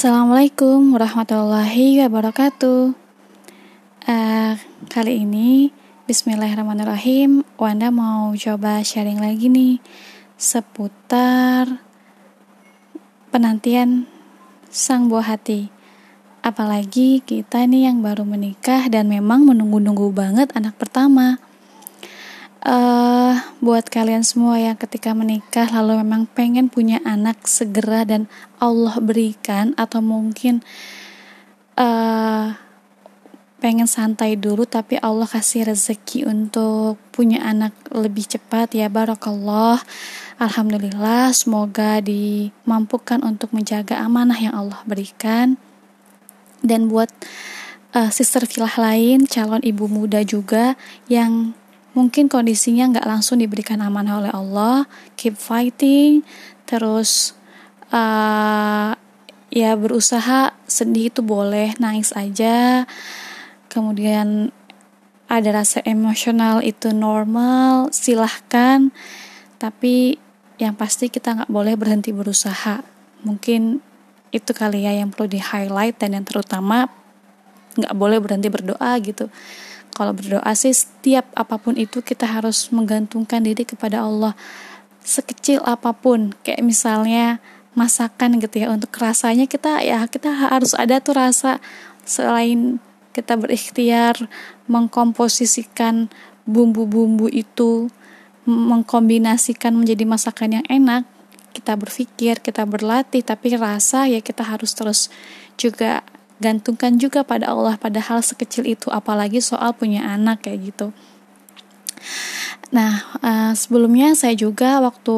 Assalamualaikum warahmatullahi wabarakatuh. Uh, kali ini Bismillahirrahmanirrahim. Wanda mau coba sharing lagi nih seputar penantian sang buah hati. Apalagi kita nih yang baru menikah dan memang menunggu-nunggu banget anak pertama uh, buat kalian semua yang ketika menikah lalu memang pengen punya anak segera dan Allah berikan atau mungkin uh, pengen santai dulu tapi Allah kasih rezeki untuk punya anak lebih cepat ya barakallah. Alhamdulillah semoga dimampukan untuk menjaga amanah yang Allah berikan. Dan buat uh, sister filah lain calon ibu muda juga yang mungkin kondisinya nggak langsung diberikan amanah oleh Allah. Keep fighting. Terus uh, ya berusaha sedih itu boleh nangis aja. Kemudian ada rasa emosional itu normal silahkan. Tapi yang pasti kita nggak boleh berhenti berusaha. Mungkin itu kali ya yang perlu di highlight dan yang terutama nggak boleh berhenti berdoa gitu kalau berdoa sih setiap apa pun itu kita harus menggantungkan diri kepada Allah. Sekecil apa pun kayak misalnya masakan gitu ya untuk rasanya kita ya kita harus ada tuh rasa. Selain kita berikhtiar mengkomposisikan bumbu-bumbu itu mengkombinasikan menjadi masakan yang enak kita berpikir kita berlatih tapi rasa ya kita harus terus juga gantungkan juga pada Allah pada hal sekecil itu apalagi soal punya anak kayak gitu. Nah uh, sebelumnya saya juga waktu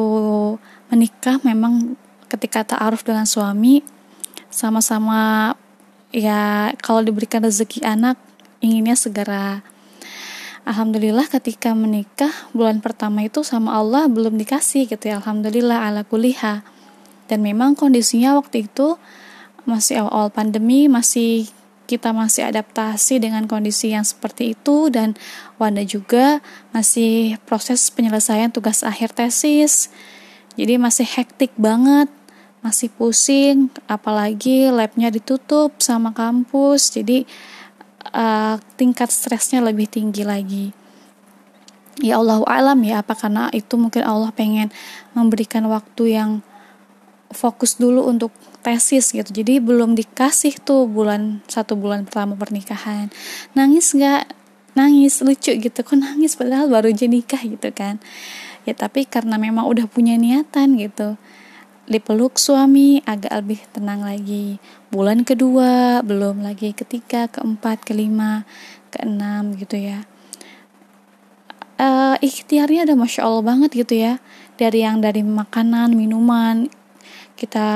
menikah memang ketika ta'aruf dengan suami sama-sama ya kalau diberikan rezeki anak inginnya segera. Alhamdulillah ketika menikah bulan pertama itu sama Allah belum dikasih gitu ya. Alhamdulillah ala kuliha dan memang kondisinya waktu itu masih awal-awal pandemi masih kita masih adaptasi dengan kondisi yang seperti itu dan Wanda juga masih proses penyelesaian tugas akhir tesis. Jadi masih hektik banget masih pusing apalagi labnya ditutup sama kampus jadi uh, tingkat stresnya lebih tinggi lagi. Ya Allah alam ya apa karena itu mungkin Allah pengen memberikan waktu yang fokus dulu untuk tesis gitu. Jadi belum dikasih tuh bulan satu bulan pertama pernikahan. Nangis nggak? Nangis lucu gitu. Kok nangis? Padahal baru aja nikah gitu kan. Ya tapi karena memang udah punya niatan gitu dipeluk suami agak lebih tenang lagi. Bulan kedua belum lagi ketiga keempat kelima keenam gitu ya. Uh, ikhtiarnya ada masya allah banget gitu ya. Dari yang dari makanan minuman kita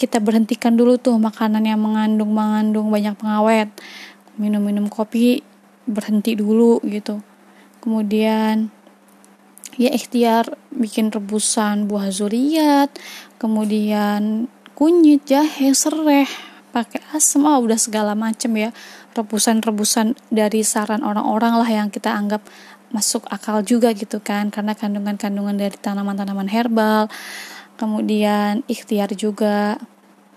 kita berhentikan dulu tuh makanan yang mengandung mengandung banyak pengawet. Minum-minum kopi berhenti dulu gitu. Kemudian ya ikhtiar bikin rebusan buah zuriat kemudian kunyit jahe serai pakai asam oh udah segala macem ya. Rebusan-rebusan dari saran orang-orang lah yang kita anggap masuk akal juga gitu kan. Karena kandungan-kandungan dari tanaman-tanaman herbal kemudian ikhtiar juga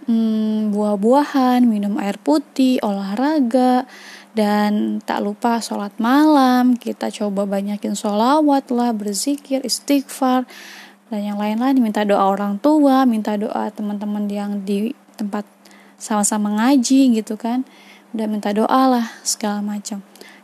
hmm, buah-buahan, minum air putih, olahraga, dan tak lupa sholat malam. Kita coba banyakin sholawat lah, berzikir, istighfar, dan yang lain-lain. Minta doa orang tua, minta doa teman-teman yang di tempat sama-sama ngaji gitu kan. Udah minta doa lah segala macam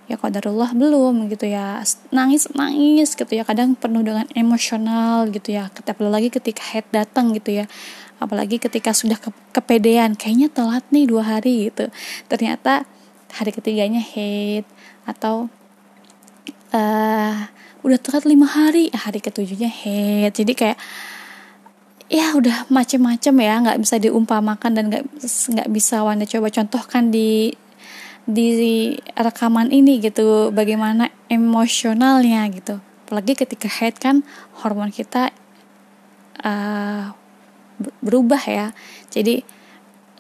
ya qadarullah belum gitu ya. Nangis nangis gitu ya. Kadang penuh dengan emosional gitu ya. Apalagi ketika head datang gitu ya. Apalagi ketika sudah ke kepedean. Kayaknya telat nih dua hari gitu. Ternyata hari ketiganya head atau uh, udah telat lima hari. Hari ketujuhnya head. Jadi kayak ya udah macem-macem ya. Nggak bisa diumpamakan dan nggak nggak bisa Wanda coba contohkan di di rekaman ini gitu bagaimana emosionalnya gitu. Apalagi ketika head kan hormon kita uh, berubah ya. Jadi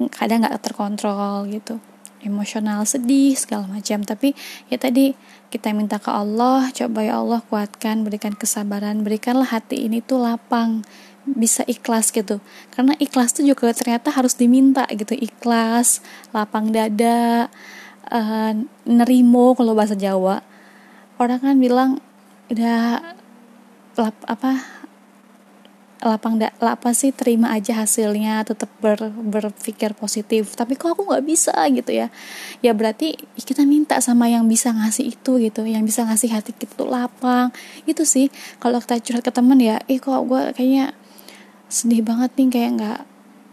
kadang nggak terkontrol gitu. Emosional sedih segala macam. Tapi ya tadi kita minta ke Allah coba ya Allah kuatkan berikan kesabaran berikanlah hati ini tuh lapang bisa ikhlas gitu. Karena ikhlas tuh juga ternyata harus diminta gitu. Ikhlas lapang dada uh, nerimo kalau bahasa Jawa. Orang kan bilang udah lap, apa lapang da, apa sih terima aja hasilnya tetap ber, berpikir positif. Tapi kok aku nggak bisa gitu ya. Ya berarti kita minta sama yang bisa ngasih itu gitu yang bisa ngasih hati kita tuh lapang. Itu sih kalau kita curhat ke teman ya ih kok gue kayaknya sedih banget nih kayak nggak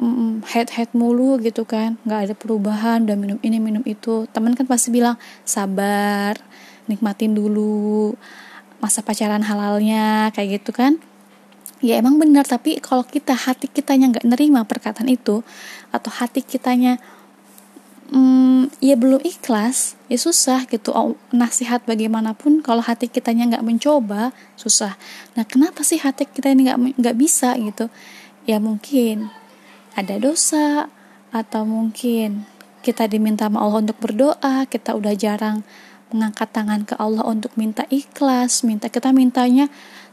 mm, head head mulu gitu kan. Nggak ada perubahan udah minum ini minum itu. Teman kan pasti bilang sabar nikmatin dulu masa pacaran halalnya kayak gitu kan. Ya emang benar tapi kalau kita hati kitanya nggak nerima perkataan itu atau hati kitanya hmm, ya belum ikhlas ya susah gitu. Oh, nasihat bagaimanapun kalau hati kitanya nggak mencoba susah. Nah kenapa sih hati kita ini nggak nggak bisa gitu? Ya mungkin ada dosa atau mungkin kita diminta sama Allah untuk berdoa kita udah jarang mengangkat tangan ke Allah untuk minta ikhlas minta kita mintanya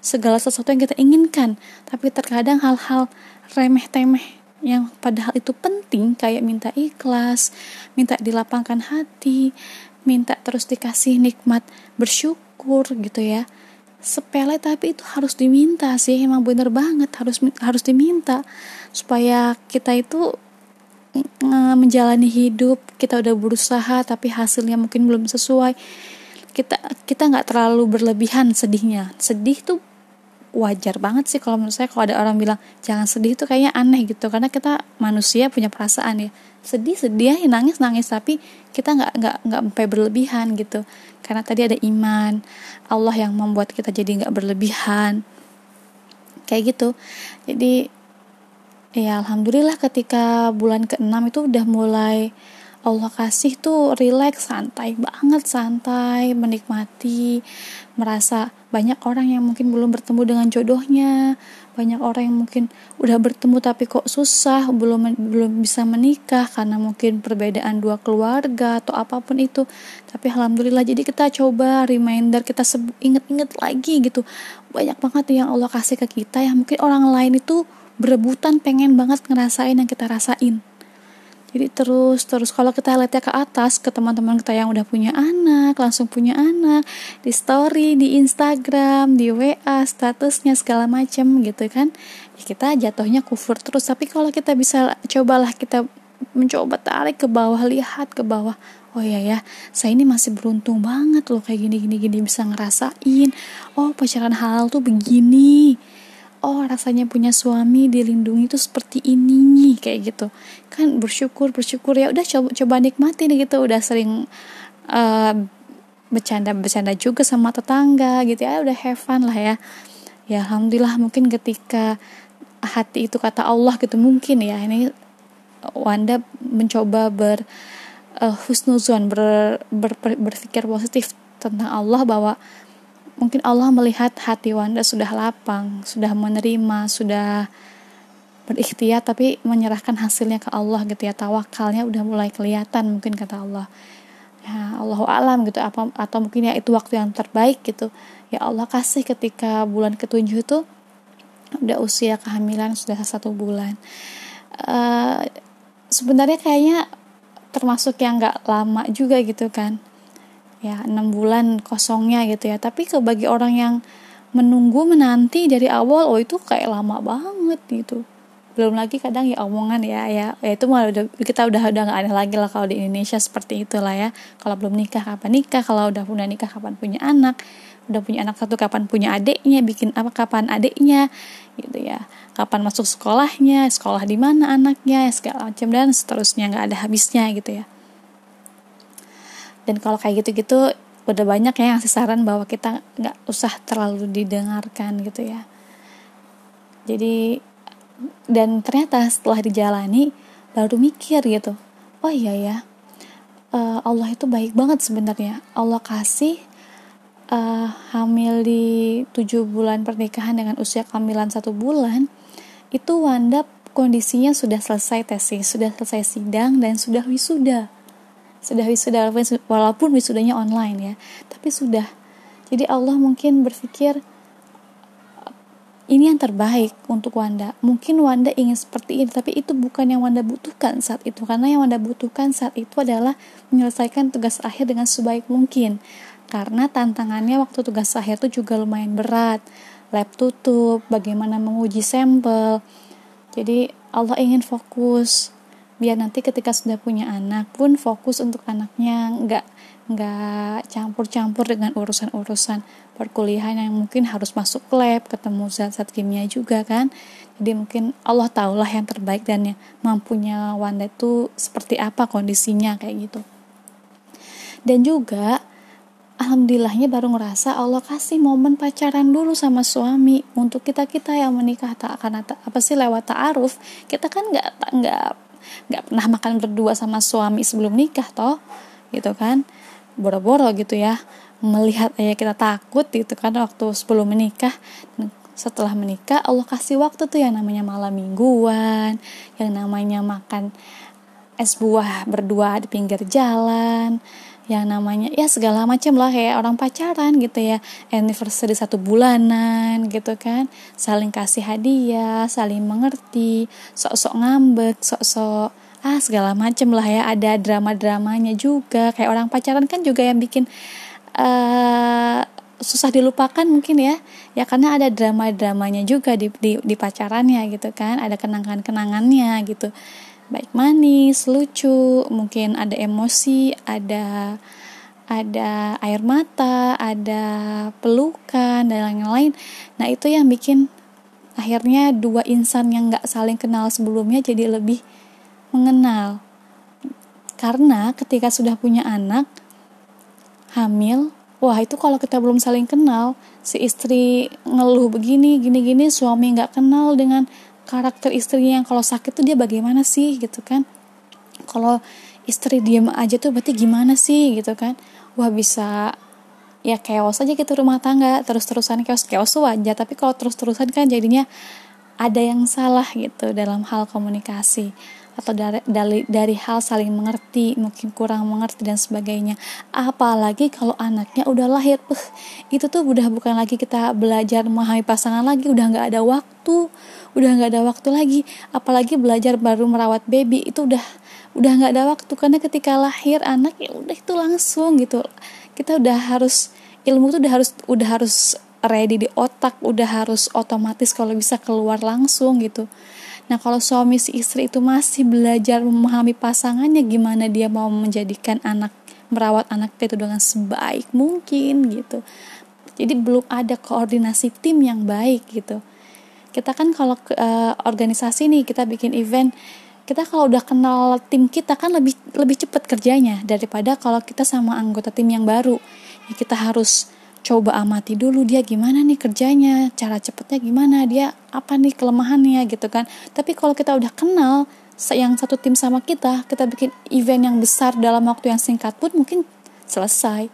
segala sesuatu yang kita inginkan. Tapi terkadang hal-hal remeh-temeh yang padahal itu penting kayak minta ikhlas minta dilapangkan hati minta terus dikasih nikmat bersyukur gitu ya sepele tapi itu harus diminta sih. Emang bener banget harus harus diminta. Supaya kita itu menjalani hidup kita udah berusaha tapi hasilnya mungkin belum sesuai. Kita kita nggak terlalu berlebihan sedihnya. Sedih tuh wajar banget sih kalau menurut saya kalau ada orang bilang jangan sedih itu kayaknya aneh gitu. Karena kita manusia punya perasaan ya. Sedih sedih ya nangis nangis tapi kita nggak nggak nggak sampai berlebihan gitu karena tadi ada iman. Allah yang membuat kita jadi nggak berlebihan. Kayak gitu. Jadi ya alhamdulillah ketika bulan ke-6 itu udah mulai Allah kasih tuh relax santai banget santai menikmati merasa banyak orang yang mungkin belum bertemu dengan jodohnya banyak orang yang mungkin udah bertemu tapi kok susah belum belum bisa menikah karena mungkin perbedaan dua keluarga atau apa pun itu. Tapi alhamdulillah jadi kita coba reminder kita inget-inget lagi gitu. Banyak banget yang Allah kasih ke kita yang mungkin orang lain itu berebutan pengen banget ngerasain yang kita rasain jadi terus terus. Kalau kita lihatnya ke atas ke teman-teman kita yang udah punya anak langsung punya anak di story di Instagram di WA statusnya segala macam gitu kan ya kita jatuhnya kufur terus. Tapi kalau kita bisa cobalah kita mencoba tarik ke bawah lihat ke bawah oh iya ya saya ini masih beruntung banget loh kayak gini gini gini bisa ngerasain. Oh pacaran halal tuh begini oh rasanya punya suami dilindungi itu seperti ini nih kayak gitu. Kan bersyukur bersyukur ya udah coba coba nikmati nih gitu. Udah sering uh, bercanda bercanda juga sama tetangga gitu ya. Udah have fun lah ya. Ya alhamdulillah mungkin ketika hati itu kata Allah gitu mungkin ya. Ini Wanda mencoba ber uh, husnuzon ber, ber, ber, berpikir positif tentang Allah bahwa mungkin Allah melihat hati Wanda sudah lapang, sudah menerima, sudah berikhtiar tapi menyerahkan hasilnya ke Allah gitu ya. Tawakalnya udah mulai kelihatan mungkin kata Allah. Ya Allah alam gitu. Apa atau mungkin ya itu waktu yang terbaik gitu. Ya Allah kasih ketika bulan ketujuh itu udah usia kehamilan sudah satu bulan. Uh, sebenarnya kayaknya termasuk yang nggak lama juga gitu kan ya enam bulan kosongnya gitu ya. Tapi ke bagi orang yang menunggu menanti dari awal oh itu kayak lama banget gitu. Belum lagi kadang ya omongan ya ya, ya itu malah udah kita udah udah nggak ada lagi lah kalau di Indonesia seperti itulah ya. Kalau belum nikah kapan nikah? Kalau udah punya nikah kapan punya anak? Udah punya anak satu kapan punya adiknya? Bikin apa kapan adiknya? Gitu ya. Kapan masuk sekolahnya? Sekolah di mana anaknya? Segala macam dan seterusnya nggak ada habisnya gitu ya dan kalau kayak gitu-gitu udah banyak ya yang saran bahwa kita nggak usah terlalu didengarkan gitu ya. Jadi dan ternyata setelah dijalani baru mikir gitu. Oh iya ya uh, Allah itu baik banget sebenarnya. Allah kasih uh, hamil di tujuh bulan pernikahan dengan usia kehamilan satu bulan itu Wanda kondisinya sudah selesai tesis sudah selesai sidang dan sudah wisuda sudah wisuda walaupun wisudanya online ya tapi sudah jadi Allah mungkin berpikir ini yang terbaik untuk Wanda. Mungkin Wanda ingin seperti ini, tapi itu bukan yang Wanda butuhkan saat itu. Karena yang Wanda butuhkan saat itu adalah menyelesaikan tugas akhir dengan sebaik mungkin. Karena tantangannya waktu tugas akhir itu juga lumayan berat. Lab tutup, bagaimana menguji sampel. Jadi Allah ingin fokus biar nanti ketika sudah punya anak pun fokus untuk anaknya nggak nggak campur-campur dengan urusan-urusan perkuliahan yang mungkin harus masuk lab ketemu zat-zat kimia juga kan. Jadi mungkin Allah tahulah yang terbaik dan yang mampunya Wanda itu seperti apa kondisinya kayak gitu. Dan juga alhamdulillahnya baru ngerasa Allah kasih momen pacaran dulu sama suami. Untuk kita kita yang menikah tak akan apa sih lewat ta'aruf kita kan nggak nggak nggak pernah makan berdua sama suami sebelum nikah toh gitu kan. Boro-boro gitu ya melihat ayah kita takut gitu kan waktu sebelum menikah. Setelah menikah Allah kasih waktu tuh yang namanya malam mingguan yang namanya makan es buah berdua di pinggir jalan yang namanya ya segala macam lah kayak orang pacaran gitu ya anniversary satu bulanan gitu kan saling kasih hadiah saling mengerti sok-sok ngambek sok-sok ah segala macem lah ya ada drama-dramanya juga kayak orang pacaran kan juga yang bikin uh, susah dilupakan mungkin ya ya karena ada drama-dramanya juga di, di di pacarannya gitu kan ada kenangan-kenangannya gitu baik manis lucu mungkin ada emosi ada ada air mata ada pelukan dan lain-lain nah itu yang bikin akhirnya dua insan yang nggak saling kenal sebelumnya jadi lebih mengenal. Karena ketika sudah punya anak, hamil, wah itu kalau kita belum saling kenal, si istri ngeluh begini, gini-gini, suami nggak kenal dengan karakter istrinya yang kalau sakit tuh dia bagaimana sih gitu kan. Kalau istri diem aja tuh berarti gimana sih gitu kan. Wah bisa ya chaos aja gitu rumah tangga terus-terusan chaos chaos wajar tapi kalau terus-terusan kan jadinya ada yang salah gitu dalam hal komunikasi atau dari, dari dari hal saling mengerti mungkin kurang mengerti dan sebagainya. Apalagi kalau anaknya udah lahir. Uh, itu tuh udah bukan lagi kita belajar memahami pasangan lagi udah nggak ada waktu udah nggak ada waktu lagi. Apalagi belajar baru merawat baby itu udah udah nggak ada waktu. Karena ketika lahir anak ya udah itu langsung gitu. Kita udah harus ilmu tuh udah harus udah harus ready di otak udah harus otomatis kalau bisa keluar langsung gitu Nah, kalau suami si istri itu masih belajar memahami pasangannya gimana dia mau menjadikan anak merawat anak itu dengan sebaik mungkin gitu. Jadi belum ada koordinasi tim yang baik gitu. Kita kan kalau uh, organisasi nih kita bikin event kita kalau udah kenal tim kita kan lebih lebih cepat kerjanya daripada kalau kita sama anggota tim yang baru ya kita harus coba amati dulu dia gimana nih kerjanya, cara cepetnya gimana, dia apa nih kelemahannya gitu kan. Tapi kalau kita udah kenal yang satu tim sama kita, kita bikin event yang besar dalam waktu yang singkat pun mungkin selesai.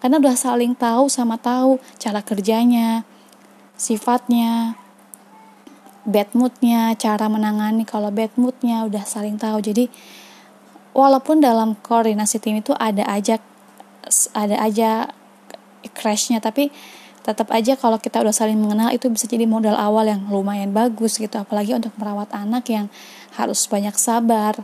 Karena udah saling tahu sama tahu cara kerjanya, sifatnya, bad moodnya, cara menangani kalau bad moodnya udah saling tahu. Jadi walaupun dalam koordinasi tim itu ada aja ada aja crashnya tapi tetap aja kalau kita udah saling mengenal itu bisa jadi modal awal yang lumayan bagus gitu. Apalagi untuk merawat anak yang harus banyak sabar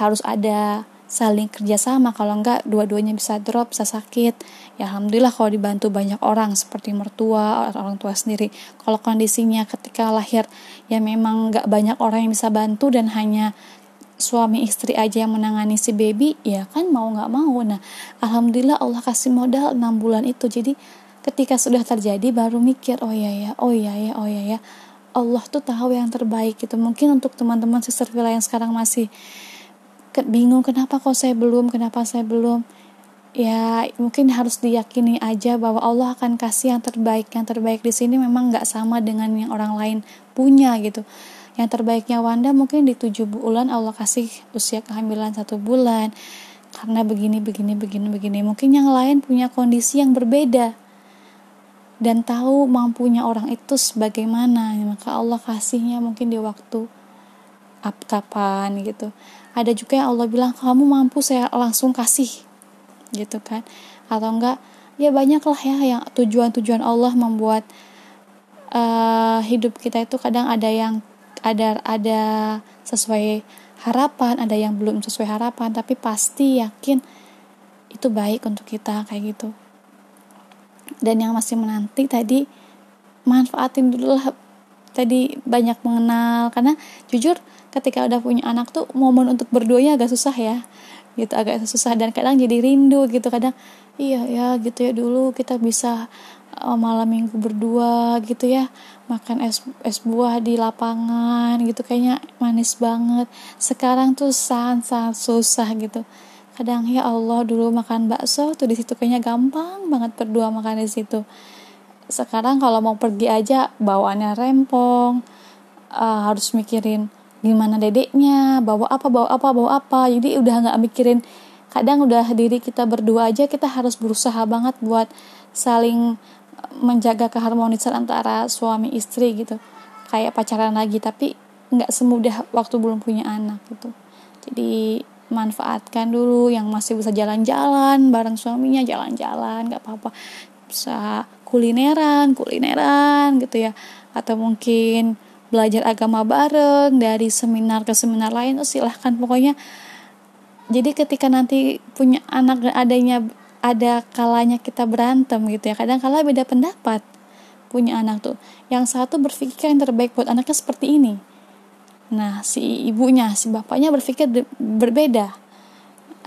harus ada saling kerjasama. Kalau enggak dua-duanya bisa drop bisa sakit. Ya alhamdulillah kalau dibantu banyak orang seperti mertua orang tua sendiri. Kalau kondisinya ketika lahir ya memang enggak banyak orang yang bisa bantu dan hanya suami istri aja yang menangani si baby ya kan mau nggak mau. Nah alhamdulillah Allah kasih modal 6 bulan itu. Jadi ketika sudah terjadi baru mikir oh ya ya oh ya ya oh ya ya Allah tuh tahu yang terbaik gitu. Mungkin untuk teman-teman sister villa yang sekarang masih bingung kenapa kok saya belum? Kenapa saya belum? Ya mungkin harus diyakini aja bahwa Allah akan kasih yang terbaik. Yang terbaik di sini memang nggak sama dengan yang orang lain punya gitu yang terbaiknya Wanda mungkin di tujuh bulan Allah kasih usia kehamilan satu bulan. Karena begini begini begini begini. Mungkin yang lain punya kondisi yang berbeda. Dan tahu mampunya orang itu sebagaimana. Maka Allah kasihnya mungkin di waktu up kapan gitu. Ada juga yang Allah bilang kamu mampu saya langsung kasih. Gitu kan. Atau enggak ya banyak lah ya yang tujuan-tujuan Allah membuat uh, hidup kita itu kadang ada yang ada ada sesuai harapan ada yang belum sesuai harapan tapi pasti yakin itu baik untuk kita kayak gitu. Dan yang masih menanti tadi manfaatin dulu lah. Tadi banyak mengenal karena jujur ketika udah punya anak tuh momen untuk berduanya agak susah ya. Gitu agak susah. Dan kadang jadi rindu gitu kadang iya ya gitu ya dulu kita bisa uh, malam minggu berdua gitu ya. Makan es es buah di lapangan gitu kayaknya manis banget. Sekarang tuh sangat sangat susah gitu. Kadang ya Allah dulu makan bakso tuh di situ kayaknya gampang banget berdua makan di situ. Sekarang kalau mau pergi aja bawaannya rempong uh, harus mikirin gimana dedeknya bawa apa bawa apa bawa apa. Jadi udah nggak mikirin kadang udah diri kita berdua aja kita harus berusaha banget buat saling menjaga keharmonisan antara suami istri gitu. Kayak pacaran lagi tapi nggak semudah waktu belum punya anak gitu. Jadi manfaatkan dulu yang masih bisa jalan-jalan bareng suaminya jalan-jalan nggak apa-apa. Bisa kulineran kulineran gitu ya. Atau mungkin belajar agama bareng dari seminar ke seminar lain oh silahkan. Pokoknya jadi ketika nanti punya anak dan adanya ada kalanya kita berantem gitu ya. Kadang kala beda pendapat punya anak tuh. Yang satu berpikir yang terbaik buat anaknya seperti ini. Nah si ibunya si bapaknya berpikir berbeda.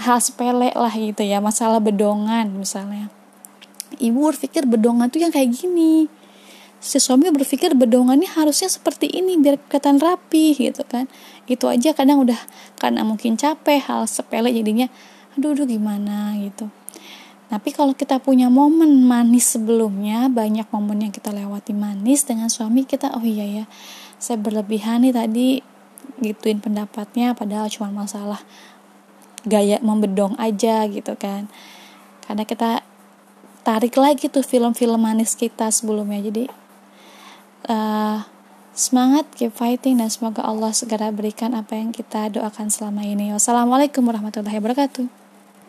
Hal sepele lah gitu ya masalah bedongan misalnya. Ibu berpikir bedongan tuh yang kayak gini. Si suami berpikir bedongannya harusnya seperti ini biar kelihatan rapi gitu kan. Itu aja kadang udah karena mungkin capek hal sepele jadinya aduh aduh gimana? gitu tapi kalau kita punya momen manis sebelumnya banyak momen yang kita lewati manis dengan suami kita oh iya ya saya berlebihan nih tadi gituin pendapatnya padahal cuma masalah gaya membedong aja gitu kan. Karena kita tarik lagi tuh film-film manis kita sebelumnya. Jadi uh, semangat keep fighting dan semoga Allah segera berikan apa yang kita doakan selama ini. Wassalamualaikum warahmatullahi wabarakatuh